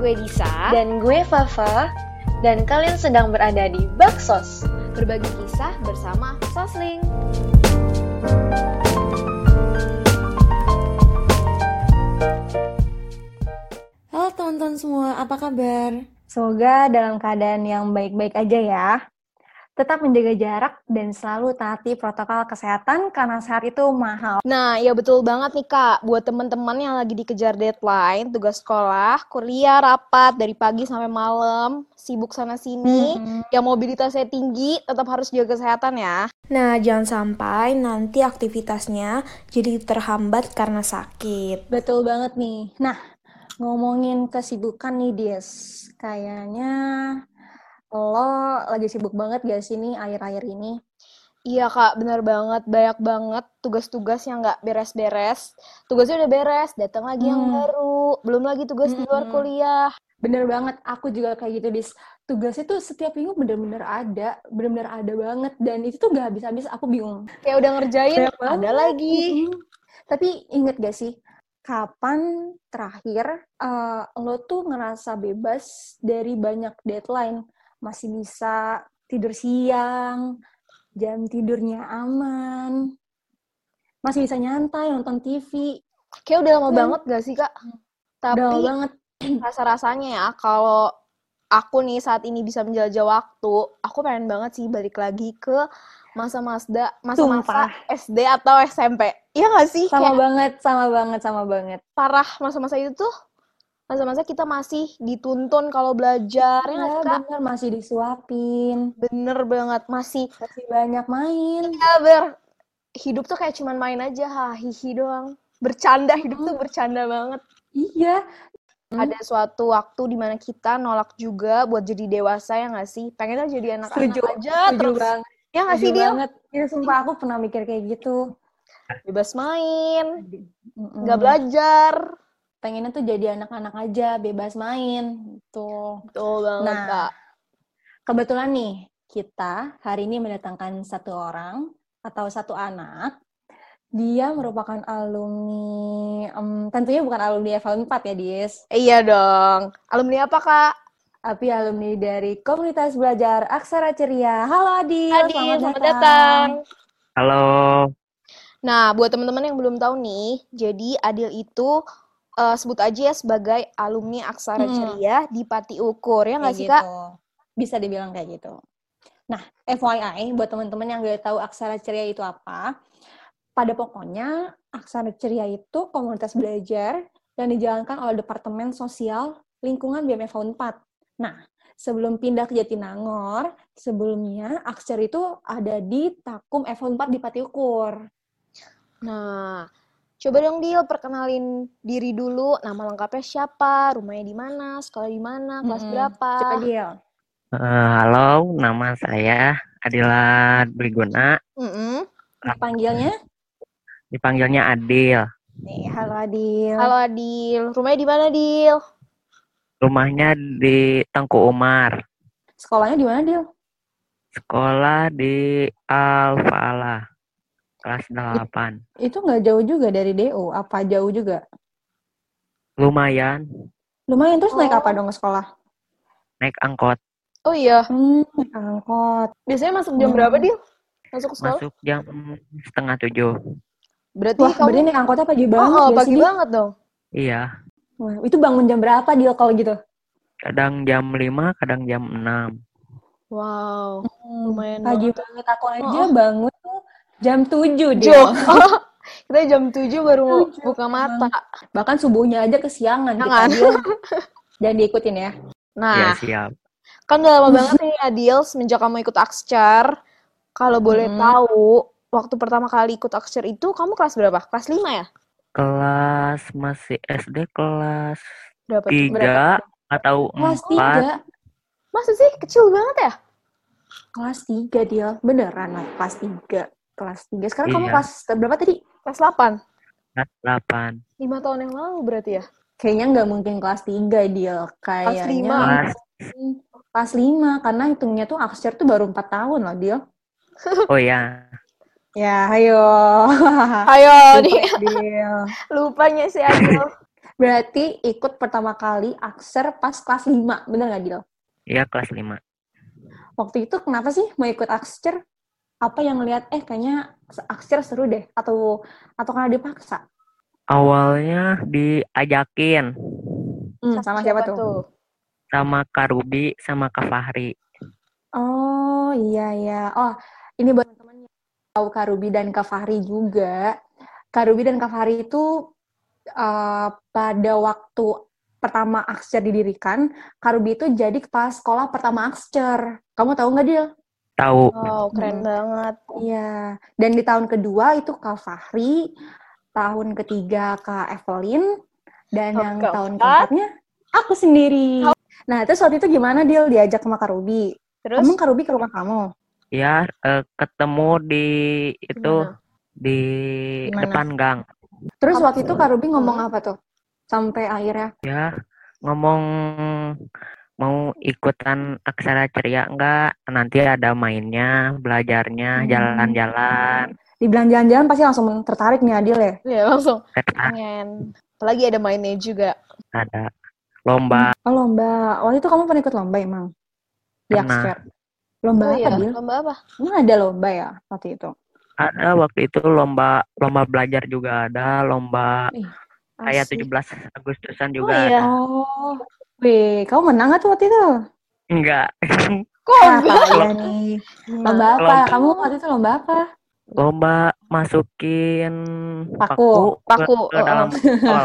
gue Disa. Dan gue Fafa. Dan kalian sedang berada di Baksos. Berbagi kisah bersama Sosling. Halo teman-teman semua, apa kabar? Semoga dalam keadaan yang baik-baik aja ya. Tetap menjaga jarak dan selalu taati protokol kesehatan karena sehat itu mahal. Nah, ya betul banget nih Kak. Buat teman-teman yang lagi dikejar deadline, tugas sekolah, kuliah, rapat dari pagi sampai malam, sibuk sana sini, Hmm. yang mobilitasnya tinggi, tetap harus jaga kesehatan ya. Nah, jangan sampai nanti aktivitasnya jadi terhambat karena sakit. Betul banget nih. Nah, ngomongin kesibukan nih, Des. Kayaknya lo lagi sibuk banget gak sih nih akhir-akhir ini? Iya Kak, bener banget. Banyak banget tugas-tugas yang nggak beres-beres. Tugasnya udah beres, datang lagi yang Hmm. baru. Belum lagi tugas di luar Mm-mm. kuliah. Bener banget, aku juga kayak gitu, Dis. Tugasnya tuh setiap minggu bener-bener ada, bener-bener ada banget. Dan itu tuh gak habis-habis, aku bingung. Kayak udah ngerjain, Banyak banget. ada lagi. Tapi inget gak sih, kapan terakhir eh, lo tuh ngerasa bebas dari banyak deadline? Masih bisa tidur siang, jam tidurnya aman, masih bisa nyantai nonton TV. Kayak udah lama Hmm. banget gak sih Kak? Udah lama Tapi banget. rasa-rasanya ya, kalau aku nih saat ini bisa menjelajah waktu, aku pengen banget sih balik lagi ke masa-masa masa-masa. SD atau SMP. Iya gak sih? Sama Kayak banget, sama banget, sama banget. parah masa-masa itu tuh masa-masa kita masih dituntun kalau belajar ya Ya, bener, masih disuapin, bener banget masih masih banyak main. ya ber hidup tuh kayak cuman main aja hahihi doang bercanda hidup tuh bercanda banget Iya. Hmm. ada suatu waktu di mana kita nolak juga buat jadi dewasa ya nggak sih pengennya jadi anak-anak Setuju, aja setuju terus banget. ya nggak sih dia banget. Ya, sumpah aku pernah mikir kayak gitu. bebas main nggak belajar Pengennya tuh jadi anak-anak aja, bebas main. Tuh. betul banget Nah. kak Kebetulan nih, kita hari ini mendatangkan satu orang atau satu anak. Dia merupakan alumni, em, tentunya bukan alumni FH 4 ya, Dis. iya dong alumni apa kak Tapi alumni dari komunitas belajar Aksara Ceria. Halo Adil, Adil, selamat datang. Halo, Nah, buat teman-teman yang belum tahu nih, jadi Adil itu eh, sebut aja ya sebagai alumni Aksara Hmm. Ceria di Pati Ukur, ya nggak sih Kak? gitu. Bisa dibilang kayak gitu. Nah, FYI buat teman-teman yang gak tahu Aksara Ceria itu apa, pada pokoknya Aksara Ceria itu komunitas belajar yang dijalankan oleh Departemen Sosial Lingkungan BMF 4. Nah, sebelum pindah ke Jatinangor, sebelumnya Aksara itu ada di Takum F4 di Pati Ukur. Nah, coba dong Dil perkenalin diri dulu, nama lengkapnya siapa, rumahnya di mana, sekolah di mana, kelas Mm-mm. berapa? Coba Dil. Eh, halo, nama saya Adilat Briguna, Mm-mm. Panggilnya? dipanggilnya Adil. Nih, halo Adil. Halo Adil, rumahnya di mana Dil? Rumahnya di Tengku Umar, Sekolahnya di mana, Dil? sekolah di Al-Falah, kelas 8. Itu nggak jauh juga dari DO, apa jauh juga? Lumayan, Lumayan, terus naik Oh. apa dong ke sekolah? naik angkot, Oh iya, Hmm, naik angkot. biasanya masuk jam Hmm. berapa Dil? Masuk ke sekolah? masuk jam setengah tujuh. Berarti Wah, kamu berarti naik angkotnya pagi Oh, banget oh, ya pagi sih, banget dong. Iya, Wah, itu bangun jam berapa, Dil, kalau gitu? kadang jam 5, kadang jam 6. Wow, lumayan Pagi banget. banget. Aku aja Oh. bangun tuh jam 7, Dil. Jo. Kita jam 7 baru Tujuh, buka mata. Bahkan subuhnya aja kesiangan kita, Jangan. Jangan diikutin ya. Ya, Nah, siap. kan udah lama banget nih Adil semenjak kamu ikut Akscar. Kalau boleh Hmm. tahu, waktu pertama kali ikut Akscar itu kamu kelas berapa? Kelas 5 ya? Kelas masih SD kelas Berapa? tuh? 3 atau Kelas 4. 3. Masa sih? Kecil banget ya? Kelas 3, Dil. Beneran, Nat. kelas 3. Kelas 3. Sekarang kamu Iya. kelas berapa tadi? Kelas 8? Kelas 8. 5 tahun yang lalu berarti ya? Kayaknya nggak mungkin kelas 3, Dil. Kayaknya lima. Kelas kelas 5 karena hitungnya tuh Aksar tuh baru 4 tahun loh, Dil. Oh ya, Ya, ayo. Ayo nih, Dil. lupanya si Adil. Berarti ikut pertama kali Akser pas kelas 5, bener nggak, Dil? Iya, kelas 5. Waktu itu kenapa sih mau ikut Akser? Apa yang ngeliat, eh kayaknya Akser seru deh, atau atau karena dipaksa? Awalnya diajakin Hmm, sama siapa tuh? sama Kak Ruby sama Kak Fahri. Oh iya ya. Oh ini buat teman-teman yang tahu Kak Ruby dan Kak Fahri juga. Kak Ruby dan Kak Fahri itu uh, pada waktu pertama Akscer didirikan, Kak Ruby itu jadi kepala sekolah pertama Akscer. Kamu tahu nggak Dil? Tahu Wow, keren Hmm. banget. Iya. Dan di tahun kedua itu Kak Fahri, tahun ketiga Kak Evelyn, dan Oh, yang keempat? tahun keempatnya aku sendiri. Nah, terus waktu itu gimana Dil diajak sama Kak Ruby? Terus Emang Kak Ruby ke rumah kamu? ya eh, ketemu di itu Gimana? di Gimana? depan gang. Terus Apa waktu itu? Kak Ruby ngomong Hmm. apa tuh? Sampai akhirnya, Ya ngomong mau ikutan aksara ceria enggak? Nanti ada mainnya, belajarnya, Hmm. jalan-jalan. dibilang jalan-jalan pasti langsung tertarik nih Adil ya? ya langsung pengen. Apalagi ada mainnya juga. ada lomba Oh lomba. Waktu itu kamu pernah ikut lomba emang? Di. Akser? Lomba Oh apa iya, lomba apa? Emang ada lomba ya waktu itu? ada waktu itu lomba lomba belajar juga ada lomba kayak Asik. 17 Agustusan Oh juga iya. ada. Oh, wih, kamu menang nggak tuh waktu itu? Enggak. Kok enggak? kalian nih. Lomba apa? Lomba. Kamu waktu itu lomba apa? Lomba masukin Paku. ke- Paku, ke, oh, dalam botol.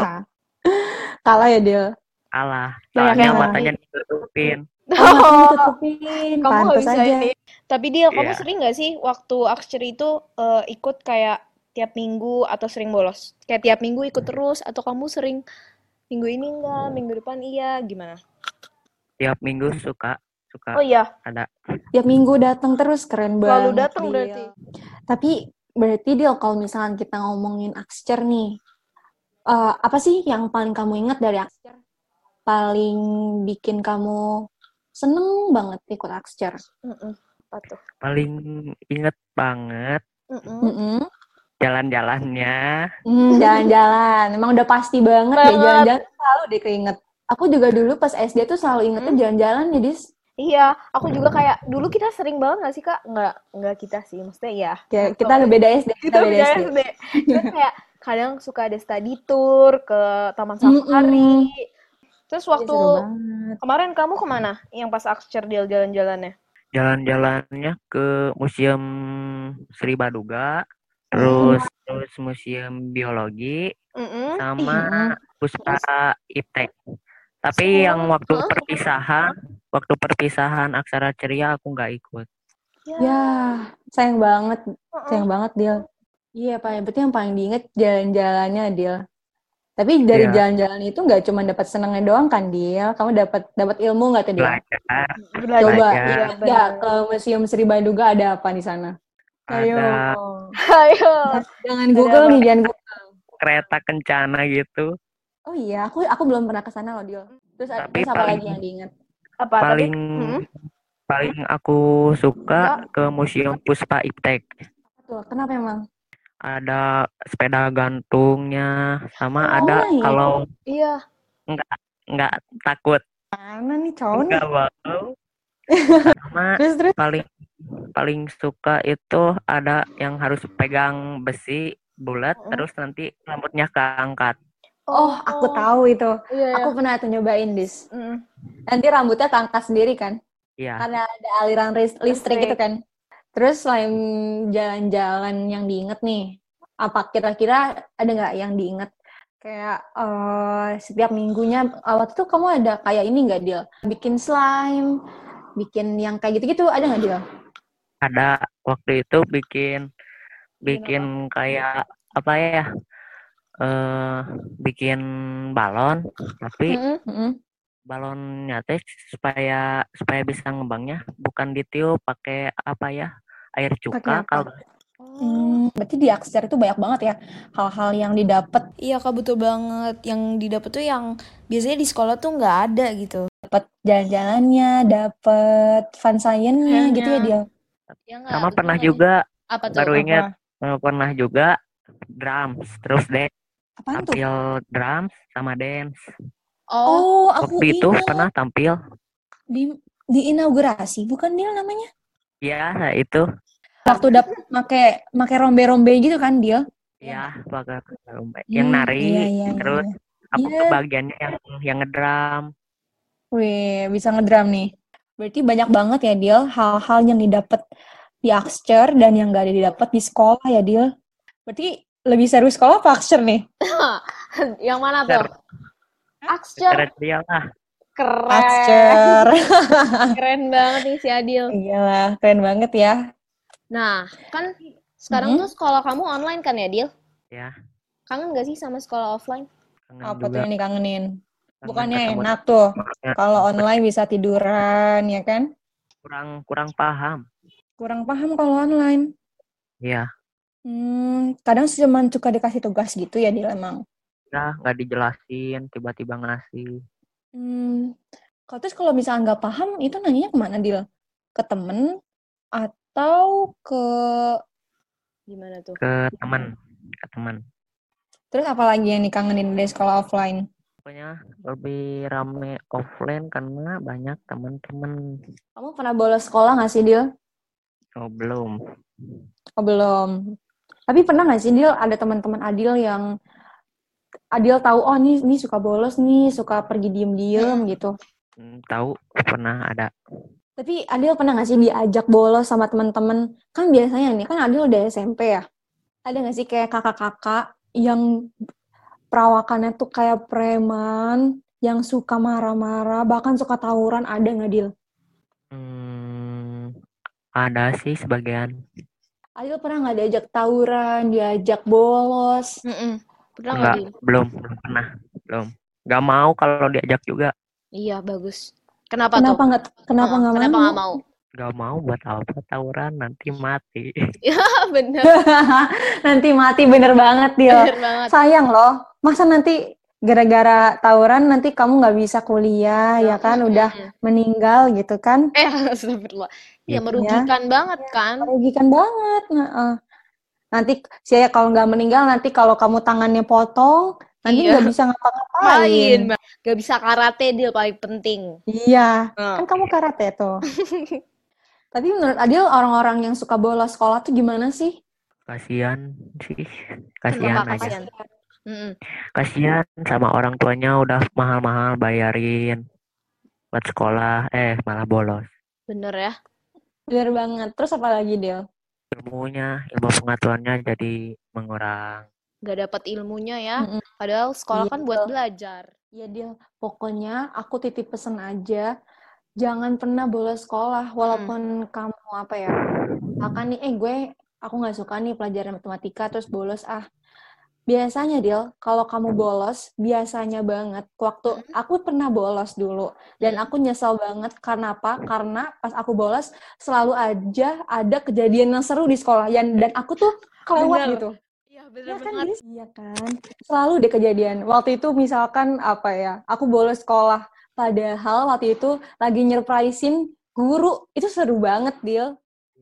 Kalah ya Dil? kalah. Banyak Soalnya yang matanya ditutupin. Oh, matanya ditutupin. kamu nggak Pantes bisa aja. ini. Tapi dia, kamu Iya. sering nggak sih waktu Aksir itu eh, ikut kayak tiap minggu atau sering bolos? Kayak tiap minggu ikut terus atau kamu sering minggu ini enggak, minggu depan iya, gimana? Tiap minggu suka suka Oh iya, ada. Tiap minggu datang terus, keren banget. selalu datang berarti. Tapi berarti Dil, kalau misalkan kita ngomongin Akser nih, eh, apa sih yang paling kamu ingat dari Akser? Paling bikin kamu seneng banget ikut? Mm-mm. Apa tuh? Paling inget banget Mm-mm. Mm-mm. Jalan-jalannya. Hmm, jalan-jalan. Emang udah pasti banget Banget. jalan-jalan selalu deh keinget. Aku juga dulu pas SD tuh selalu ingetnya Hmm. jalan-jalan ya, Dis. Iya, aku juga kayak dulu kita sering banget gak sih kak? Nggak, nggak kita sih, maksudnya ya. Kayak kita beda SD, kita kita beda SD. SD. Terus kayak kadang suka ada study tour ke Taman Safari. Terus Iya, waktu banget. kemarin kamu ke mana? Yang pas Aksir deal jalan-jalannya? Jalan-jalannya ke Museum Sri Baduga, terus Hmm. terus Museum Biologi Mm-mm. sama Puspa Iptek. Tapi yang waktu Hah? perpisahan, waktu perpisahan Aksara Ceria aku nggak ikut. Ya, sayang banget, sayang banget, Dil. Iya, paling penting yang paling diinget jalan-jalannya, Dil. Tapi dari Iya. jalan-jalan itu nggak cuma dapat senangnya doang kan, Dil? Kamu dapat dapat ilmu nggak tuh, Dil? Belajar, Belajar. Coba Belajar. Iya, ingat nggak ke Museum Sri Baduga ada apa di sana? Ayo. ada Ayo. Jangan Google nih, jangan Google. kereta kencana gitu. Oh iya, aku aku belum pernah ke sana loh, Dil. Terus, ada- Tapi terus apa paling- lagi yang diingat? Apa? paling Hmm? paling aku suka ke Museum Puspa Iptek. Tuh, kenapa emang? Ada sepeda gantungnya, sama Oh, ada iya. kalau iya. nggak takut Mana nih cowok nih? nggak mau. Sama Terus terus. paling paling suka itu ada yang harus pegang besi bulat Mm. terus nanti rambutnya keangkat. Oh, aku tahu itu. Iya, iya. Aku pernah tuh nyobain, Dis. Mm. Nanti rambutnya keangkat sendiri kan? Iya. Karena ada aliran listrik Listrik. gitu kan. Terus selain jalan-jalan yang diinget nih, apa kira-kira ada nggak yang diinget? Kayak eh, setiap minggunya, waktu itu kamu ada kayak ini nggak, Dil? Bikin slime, bikin yang kayak gitu-gitu, ada nggak, Dil? Ada waktu itu bikin bikin kayak apa ya? eh bikin balon tapi Mm-mm. Mm-mm. balonnya teh supaya supaya bisa ngembangnya bukan ditiup pakai apa ya? Air cuka kalau Hmm, berarti di Aksar itu banyak banget ya hal-hal yang didapat Iya kak betul banget. Yang didapat tuh yang biasanya di sekolah tuh nggak ada gitu. Dapat jalan-jalannya, dapat fun science-nya gitu ya dia. Ya nggak? sama pernah juga Apa tuh? baru Apa? ingat eh, pernah juga drums terus deh Apaan tuh? tampil drums sama dance. Oh, Oh, aku Waktu itu pernah tampil. di di inaugurasi, bukan Dil namanya? Ya, itu. Waktu dap make make rombe-rombe gitu kan, Dil? Ya, pakai lomba. Yang Hmm, nari, iya, iya, terus iya. aku Iya. tuh bagiannya yang yang ngedrum. Wih, bisa ngedrum nih. Berarti banyak banget ya, Dil, hal-hal yang didapat di Axter dan yang gak didapat di sekolah ya, Dil. Berarti lebih seru sekolah apa Axter nih? yang mana tuh? Ceria lah. Keren. Axter. Keren banget nih si Adil. Iyalah, keren banget ya. Nah, kan sekarang Mhm. tuh sekolah kamu online kan ya, Dil? Ya, Kangen gak sih sama sekolah offline? kangen Apa tuh juga. yang dikangenin? Bukannya enak tuh, kalau online bisa tiduran, ya kan? kurang kurang paham. Kurang paham kalau online. Iya, Hmm, kadang cuma suka dikasih tugas gitu ya, Dil, emang. ya nggak dijelasin, tiba-tiba ngasih. Hmm, kalau terus kalau misalnya nggak paham, itu nanyanya ke mana, Dil? Ke temen atau ke... Gimana tuh? ke teman, ke teman. Terus apa lagi yang dikangenin dari sekolah offline? Pokoknya lebih rame offline karena banyak teman-teman. Kamu pernah bolos sekolah nggak sih, Dil? Oh, belum. Oh, belum. Tapi pernah nggak sih, Dil, ada teman-teman Adil yang Adil tahu, oh nih, nih suka bolos nih, suka pergi diem-diem gitu. Hmm, Tahu pernah ada. Tapi Adil pernah nggak sih diajak bolos sama teman-teman? Kan biasanya nih, kan Adil udah SMP ya. Ada nggak sih kayak kakak-kakak yang perawakannya tuh kayak preman, yang suka marah-marah, bahkan suka tawuran, ada nggak, Dil? Hmm, ada sih sebagian. Adil pernah nggak diajak tawuran, diajak bolos? Mm-mm. Pernah nggak, belum, belum pernah. Belum. Nggak mau kalau diajak juga. Iya, bagus. Kenapa, Kenapa nggak kenapa nggak kenapa mau? nggak mau? Nggak mau buat apa tawuran nanti mati. Ah, bener. nanti mati bener banget Dil. Bener banget. Sayang loh, masa nanti gara-gara tawuran nanti kamu nggak bisa kuliah ya kan udah Mm-mm. meninggal gitu kan Eh, astagfirullah. Ya, Iya. merugikan banget kan? merugikan banget nah, nanti saya kalau nggak meninggal nanti kalau kamu tangannya potong nanti Iya. nggak bisa Main, ngapa-ngapain Mbak. Gak bisa karate, Dil, paling penting. iya Ah. kan kamu karate tuh tapi menurut Adil orang-orang yang suka bolos sekolah tuh gimana sih Kasihan sih. Kasihan Kenapa aja. kasihan? Kasihan sama orang tuanya udah mahal-mahal bayarin buat sekolah, eh malah bolos. Bener ya? bener banget terus apa lagi Dil Ilmunya, ilmu pengetahuannya jadi mengurang. Gak dapet ilmunya ya. Mm-mm. Padahal sekolah Iya, kan buat belajar. Ya Dil, pokoknya aku titip pesen aja, jangan pernah bolos sekolah, walaupun kamu apa ya, akan nih, eh gue, aku nggak suka nih pelajaran matematika, terus bolos ah. Biasanya Dil, kalau kamu bolos, biasanya banget, waktu aku pernah bolos dulu, dan aku nyesel banget, karena apa? Karena pas aku bolos, selalu aja ada kejadian yang seru di sekolah, yang, dan aku tuh kelewat Bener. gitu. Iya, Iya kan, Gis? Iya kan? Selalu deh kejadian. Waktu itu misalkan apa ya, aku bolos sekolah. Padahal waktu itu lagi nyerprisein guru. Itu seru banget, Dil.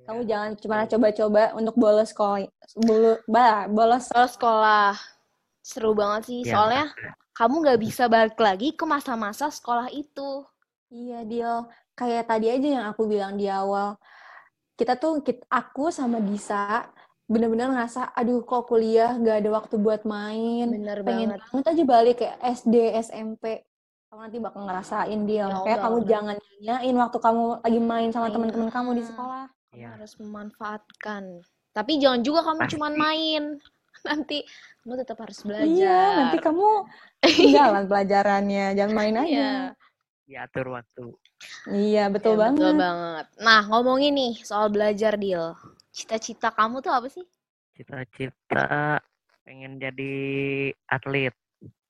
Kamu jangan cuma coba-coba untuk bolos sekolah. Bolo, bah, bolos. Sekolah seru banget sih. Ya, Soalnya kamu nggak bisa balik lagi ke masa-masa sekolah itu. Iya, Dil. Kayak tadi aja yang aku bilang di awal. Kita tuh, kit- aku sama Gisa, bener-bener ngerasa, aduh kok kuliah gak ada waktu buat main. Bener pengen banget. banget aja balik ke SD, SMP. Kamu nanti bakal ngerasain dia. Ya, Kayak kamu udah. jangan nyanyain waktu kamu lagi main sama Main. teman-teman kamu di sekolah. Kamu Iya. harus memanfaatkan. Tapi jangan juga kamu Pasti. cuman main. Nanti kamu tetap harus belajar. Iya, nanti kamu ketinggalan pelajarannya. Jangan main aja. Iya. Diatur waktu. Iya, betul Ya, banget. Betul banget. Nah, ngomongin nih soal belajar, Dil. Cita-cita kamu tuh apa sih? Cita-cita pengen jadi atlet,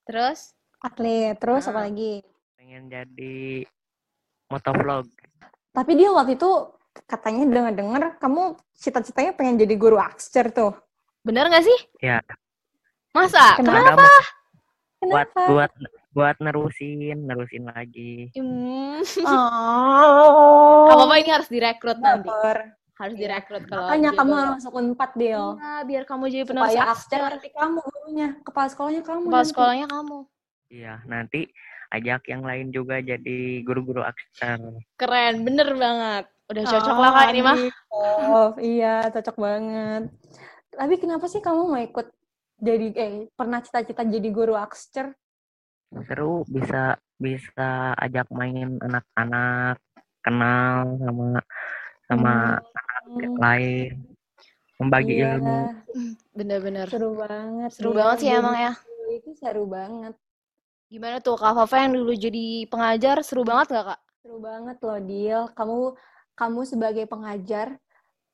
Terus? Atlet, terus apa Ah. lagi? pengen jadi motovlog. Tapi dia waktu itu katanya dengar-dengar kamu cita-citanya pengen jadi guru akser tuh. Bener gak sih? Ya, Masa? Kenapa? mau buat Kenapa? buat buat nerusin, nerusin lagi. Hmm. Oh. Apa-apa ini harus direkrut nanti. Harus direkrut kalau Makanya jadi kamu harus masuk unpad, Dil. Iya, biar kamu jadi penerus Supaya nanti kamu gurunya, kepala sekolahnya kamu Kepala nanti. sekolahnya kamu. Iya, nanti ajak yang lain juga jadi guru-guru akser. Keren, bener banget. Udah cocok lah kak ini mah. Oh, iya, cocok banget. Tapi kenapa sih kamu mau ikut jadi eh pernah cita-cita jadi guru Akster? Seru bisa bisa ajak main anak-anak, kenal sama sama anak Hmm, lain, membagi iya, ilmu. Bener-bener. seru banget. Seru Dil. banget sih emang ya. Itu seru banget. Gimana tuh Kak Fafa yang dulu jadi pengajar, seru banget gak Kak? Seru banget loh, Dil. Kamu kamu sebagai pengajar,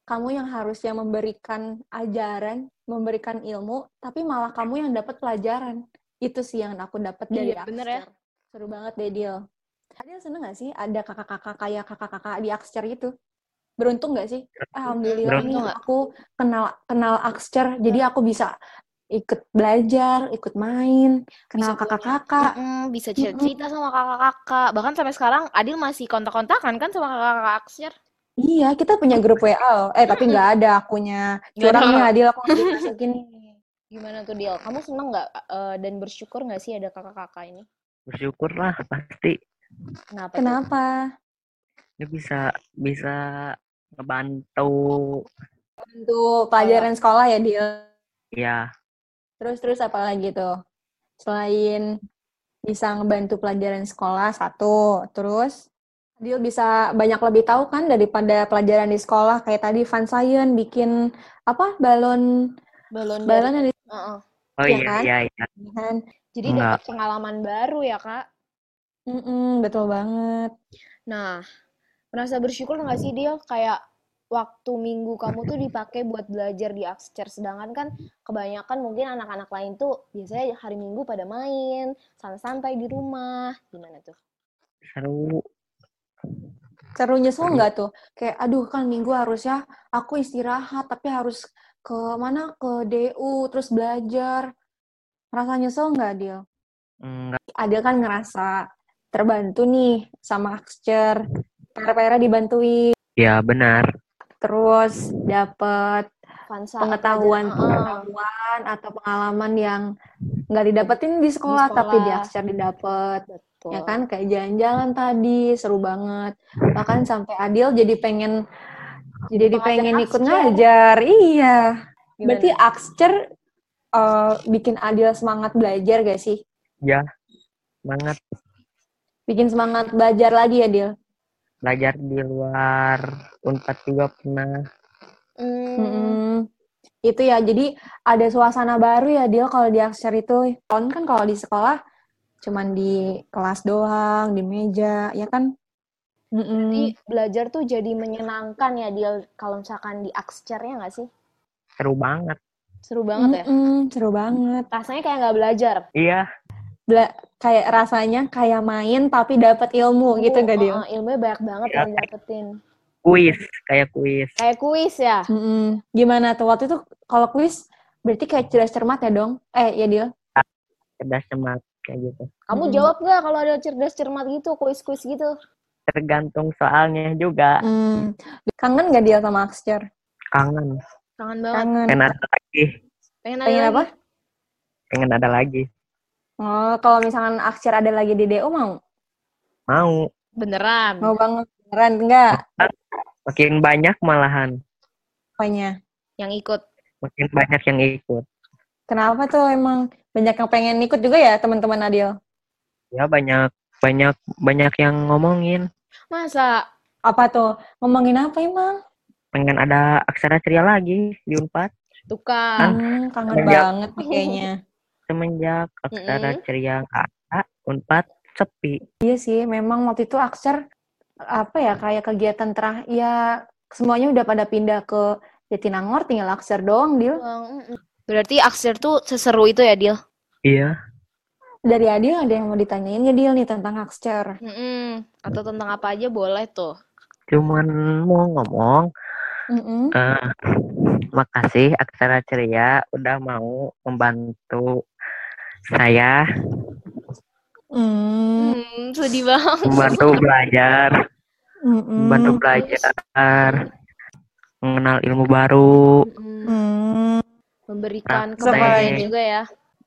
kamu yang harusnya memberikan ajaran, memberikan ilmu, tapi malah kamu yang dapat pelajaran. Itu sih yang aku dapat dari Iya, bener ya. Seru banget deh, Dil. Adil seneng gak sih ada kakak-kakak kayak kakak-kakak di Akster itu? Beruntung gak sih? Alhamdulillah Beruntung nih nggak? aku kenal kenal Akster, jadi aku bisa ikut belajar, ikut main, kenal kakak-kakak. Mm-mm, bisa cerita sama kakak-kakak. Bahkan sampai sekarang Adil masih kontak-kontakan kan sama kakak-kakak Akser. Iya, kita punya grup WA. loh. Eh, tapi nggak ada akunya. Nggak Curang ada. nih, Adil. Aku dimasukin nih. Gimana tuh Dil? Kamu seneng nggak eh, dan bersyukur nggak sih ada kakak-kakak ini? Bersyukurlah pasti Kenapa? Kenapa? ini bisa bisa ngebantu Untuk pelajaran sekolah ya, Dil. Ya Terus-terus apa lagi tuh? Selain bisa ngebantu pelajaran sekolah, satu. Terus, Adil bisa banyak lebih tahu kan daripada pelajaran di sekolah. Kayak tadi Fun Science bikin, apa, balon, Balon balon yang di Heeh. oh Iya iya kan? iya iya kan? Jadi Enggak. dapat pengalaman baru ya kak. Mm-mm, betul banget. Nah, merasa bersyukur nggak sih Dil? Kayak waktu minggu kamu tuh dipakai buat belajar di Akser. Sedangkan kan kebanyakan mungkin anak-anak lain tuh biasanya hari minggu pada main, santai-santai di rumah. Gimana tuh? seru Seru nyesel nggak tuh? Kayak, aduh kan minggu harusnya aku istirahat, tapi harus ke mana? Ke DU, terus belajar. Merasa nyesel nggak, Adil? enggak Adil kan ngerasa terbantu nih sama Akcer. PR-PR dibantuin, ya benar terus Fansa pengetahuan Heeh. pengetahuan atau pengalaman yang nggak didapetin di sekolah, tapi di sekolah. Akcer didapet. Betul. ya kan kayak jalan-jalan tadi seru banget bahkan sampai Adil jadi pengen jadi Pengajar pengen ikut ngajar iya Gimana? berarti Akser eh, bikin Adil semangat belajar gak sih ya semangat bikin semangat belajar lagi ya Adil belajar di luar unpad juga pernah Hmm, Mm-mm. itu ya jadi ada suasana baru ya Adil kalau di Akser itu kan kan kalau di sekolah cuman di kelas doang di meja ya kan Mm-mm. Jadi belajar tuh jadi menyenangkan ya Dil kalau misalkan di Akser ya nggak sih? seru banget Seru banget ya. Mm-mm, seru banget Rasanya kayak nggak belajar. iya Bela- kayak rasanya kayak main tapi dapat ilmu gitu gak? Uh, uh, ilmunya banyak banget Ya, yang dapetin. kuis kayak kuis Kayak kuis ya. Mm-mm. Gimana tuh waktu itu kalau kuis berarti kayak cerdas cermat ya dong? Eh ya Dil? cerdas cermat kayak gitu Kamu Mm-mm. jawab nggak kalau ada cerdas cermat gitu, kuis-kuis gitu? tergantung soalnya juga Mm. Kangen gak Dil sama Akster? kangen Kangen banget. Kangen. pengen ada lagi Pengen ada Pengen lagi. apa? pengen ada lagi Oh, kalau misalkan Akster ada lagi di DO mau? mau Beneran. Mau banget beneran enggak? makin banyak malahan Apanya? Yang ikut. makin banyak yang ikut Kenapa tuh emang banyak yang pengen ikut juga ya teman-teman Adil? ya banyak banyak banyak yang ngomongin Masa? Apa tuh? Ngomongin apa emang? pengen ada aksara ceria lagi di unpad Tuh kan. Hmm, kangen banget kayaknya. Semenjak aksara Mm-mm. ceria nggak ada unpad sepi Iya sih, memang waktu itu Akser apa ya kayak kegiatan terah ya semuanya udah pada pindah ke Jatinangor tinggal Akser doang, Dil. Mm-mm. Berarti Akser tuh seseru itu ya, Dil? iya Dari Adil ada yang mau ditanyain nggak Dil nih tentang Akser? Mm-mm. Atau tentang apa aja boleh tuh. cuman mau ngomong Mm-mm. eh makasih aksara ceria udah mau membantu saya Mm, Hmm, sedih banget. membantu belajar mm-mm. membantu belajar mengenal ilmu baru. Hmm. Memberikan kebaikan juga ya.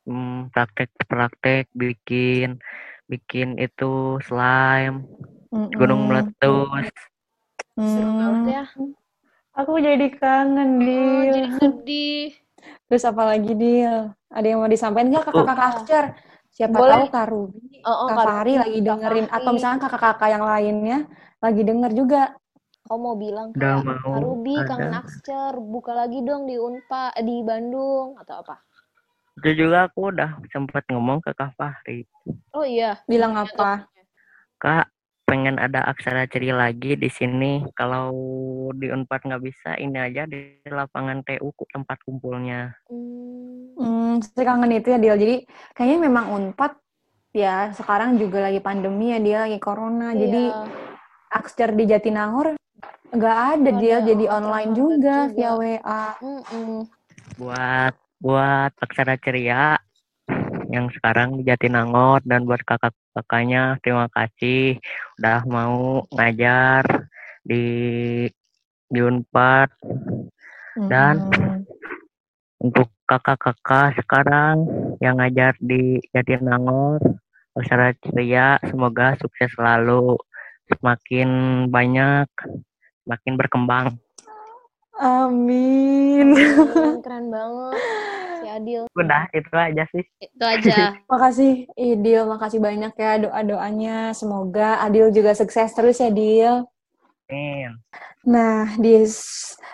hmm, praktek-praktek bikin bikin itu slime, gunung Mm-mm. meletus. Seru Hmm. banget ya. Aku jadi kangen, Oh, Dil. jadi sedih. Terus apa lagi, Dil? Ada yang mau disampaikan nggak kakak-kakak Akcer? Siapa Boleh. tahu Kak Ruby, Oh, oh, Kak Kak Fahri lagi Kak dengerin, atau Fahri. misalnya kakak-kakak yang lainnya lagi denger juga. Kau mau bilang mau Kak Ruby ada. Akcer, buka lagi dong di Unpa eh, di Bandung atau apa? Itu juga aku udah sempat ngomong ke Kak Fahri. Oh iya. Bilang tuh? apa? Kak, pengen ada aksara ceria lagi di sini. Kalau di Unpad nggak bisa, ini aja di lapangan TU ku- tempat kumpulnya. Hmm. Saya kangen itu ya, Dil. Jadi kayaknya memang Unpad ya sekarang juga lagi pandemi ya, dia lagi corona. Jadi Iya. Akcer di Jatinangor nggak ada, Dil. ada, Jadi oh, online juga juga. via WA. Mm-mm. Buat buat aksara ceria yang sekarang di Jatinangor. Dan buat kakak-kakaknya terima kasih udah mau ngajar di di Unpad Dan Mm-mm. untuk kakak-kakak sekarang yang ngajar di Jatinangor aksara ceria semoga sukses selalu. Semakin banyak semakin berkembang. Amin. Keren, keren banget Adil. udah itu aja sih Itu aja. Makasih, Idil. Makasih banyak ya doa-doanya. Semoga Adil juga sukses terus ya, Dil. Amin. Nah, Dis,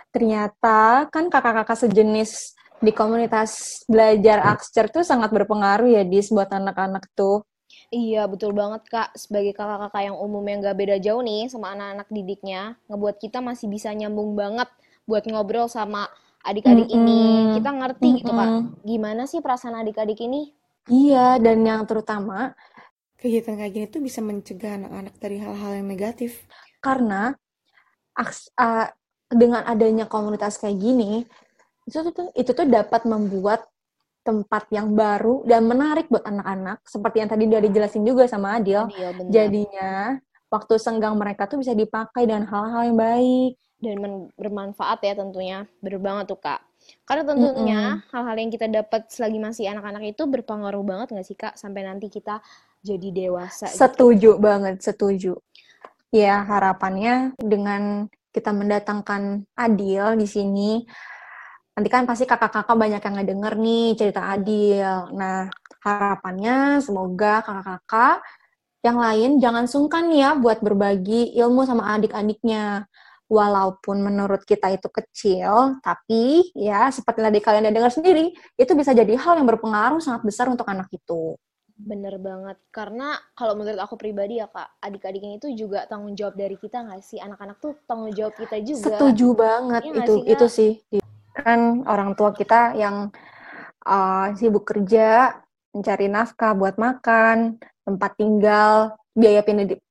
ternyata kan kakak-kakak sejenis di komunitas belajar Akster tuh sangat berpengaruh ya, Dis, buat anak-anak tuh. Iya, betul banget, Kak. Sebagai kakak-kakak yang umumnya nggak beda jauh nih sama anak-anak didiknya, ngebuat kita masih bisa nyambung banget buat ngobrol sama adik-adik ini. Mm-mm. Kita ngerti gitu, Kak. Gimana sih perasaan adik-adik ini? Iya, dan yang terutama Kegiatan kayak gini tuh bisa mencegah anak-anak dari hal-hal yang negatif. karena aks- uh, dengan adanya komunitas kayak gini, itu tuh itu tuh dapat membuat tempat yang baru dan menarik buat anak-anak, seperti yang tadi udah dijelasin juga sama Adil. Adil, bener. Jadinya waktu senggang mereka tuh bisa dipakai dengan hal-hal yang baik. Dan bermanfaat ya tentunya. Bener banget tuh, Kak. Karena tentunya hal-hal yang kita dapat selagi masih anak-anak itu berpengaruh banget nggak sih, Kak? Sampai nanti kita jadi dewasa gitu. Setuju banget, setuju. Ya, harapannya dengan kita mendatangkan Adil di sini, nanti kan pasti kakak-kakak banyak yang ngedenger nih cerita Adil. Nah, harapannya semoga kakak-kakak yang lain jangan sungkan ya buat berbagi ilmu sama adik-adiknya. Walaupun menurut kita itu kecil, tapi ya seperti tadi kalian udah dengar sendiri, itu bisa jadi hal yang berpengaruh sangat besar untuk anak itu. Bener banget. Karena kalau menurut aku pribadi ya, Kak, adik-adik ini tuh juga tanggung jawab dari kita nggak sih? Anak-anak tuh tanggung jawab kita juga. Setuju banget nggak itu sih, itu sih. Kan orang tua kita yang uh, sibuk kerja, mencari nafkah buat makan, tempat tinggal, biaya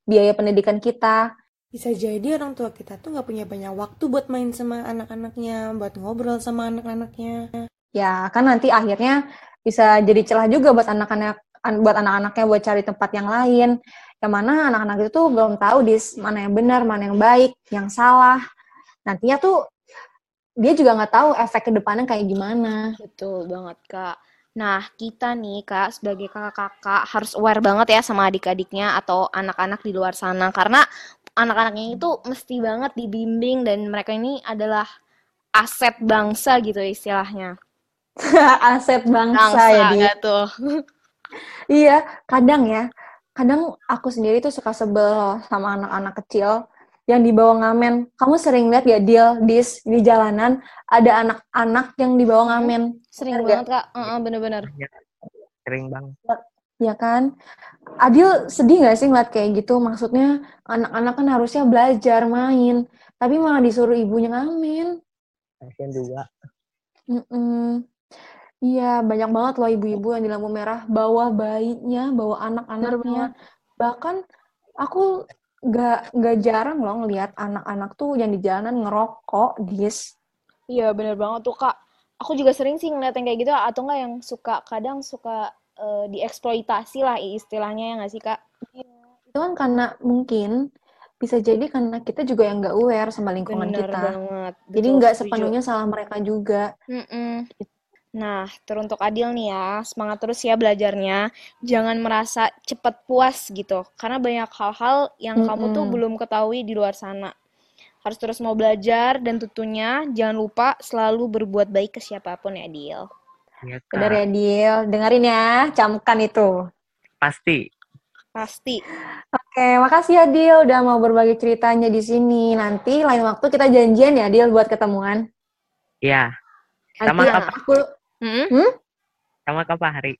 biaya pendidikan kita. Bisa jadi orang tua kita tuh nggak punya banyak waktu buat main sama anak-anaknya, buat ngobrol sama anak-anaknya. Ya, kan nanti akhirnya bisa jadi celah juga buat anak-anak an- buat anak-anaknya buat cari tempat yang lain. Yang mana anak-anak itu tuh belum tahu dis mana yang benar, mana yang baik, yang salah. Nantinya tuh dia juga nggak tahu efek ke depannya kayak gimana. Betul banget, Kak. Nah, kita nih, Kak, sebagai kakak-kakak harus aware banget ya sama adik-adiknya atau anak-anak di luar sana. Karena anak-anaknya itu mesti banget dibimbing dan mereka ini adalah aset bangsa gitu istilahnya. Aset bangsa, Bangsa ya dia. nggak tuh? Iya, kadang ya. Kadang aku sendiri tuh suka sebel loh sama anak-anak kecil yang dibawa ngamen. Kamu sering lihat ya, Dil, dis, di jalanan ada anak-anak yang dibawa ngamen. Sering Bener banget, Kak. Heeh, bener-bener. sering banget Ya kan? Adil sedih nggak sih ngeliat kayak gitu? Maksudnya anak-anak kan harusnya belajar, main. Tapi malah disuruh ibunya ngamen. kasian juga. Iya, banyak banget loh ibu-ibu yang di lampu merah bawa bayinya, bawa anak-anaknya. Bahkan aku nggak nggak jarang loh ngelihat anak-anak tuh yang di jalanan ngerokok, dis. Iya, bener banget tuh, Kak. Aku juga sering sih ngeliat yang kayak gitu, atau enggak yang suka, kadang suka eh, dieksploitasi lah istilahnya ya nggak sih, Kak? Itu kan karena mungkin bisa jadi karena kita juga yang nggak aware sama lingkungan Bener kita. banget. Jadi Betul, nggak setuju. sepenuhnya salah mereka juga. Mm-mm. Nah, teruntuk Adil nih ya, semangat terus ya belajarnya. Jangan merasa cepat puas gitu, karena banyak hal-hal yang kamu tuh belum ketahui di luar sana. Harus terus mau belajar dan tentunya jangan lupa selalu berbuat baik ke siapa pun ya, Adil. Ya, Benar Kak. ya, Dil? Dengerin ya, camkan itu. Pasti. Pasti. Oke, makasih ya, Dil, udah mau berbagi ceritanya di sini. Nanti lain waktu kita janjian ya, Dil, buat ketemuan. Ya, Nanti Sama apa? aku, Mm-mm. sama Kak Fahri.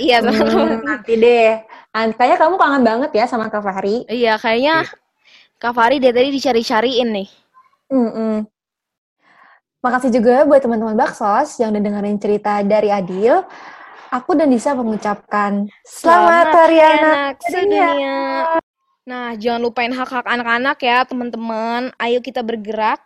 Iya, Hmm, sama. nanti deh. Nanti kayaknya kamu kangen banget ya sama Kak Fahri. Iya, kayaknya Kak Fari dari tadi dicari-cariin nih. Mm-mm. Makasih juga buat teman-teman Baksos yang udah dengerin cerita dari Adil. Aku dan Disa mengucapkan selamat, Hari Anak. sedunia. Nah, jangan lupain hak-hak anak-anak ya, teman-teman. Ayo kita bergerak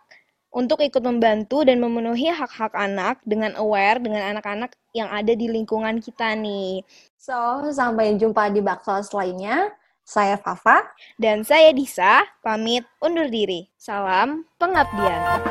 untuk ikut membantu dan memenuhi hak-hak anak dengan aware dengan anak-anak yang ada di lingkungan kita nih. So, sampai jumpa di Baksos lainnya. Saya Fafa. Dan saya Disa, pamit undur diri. Salam pengabdian.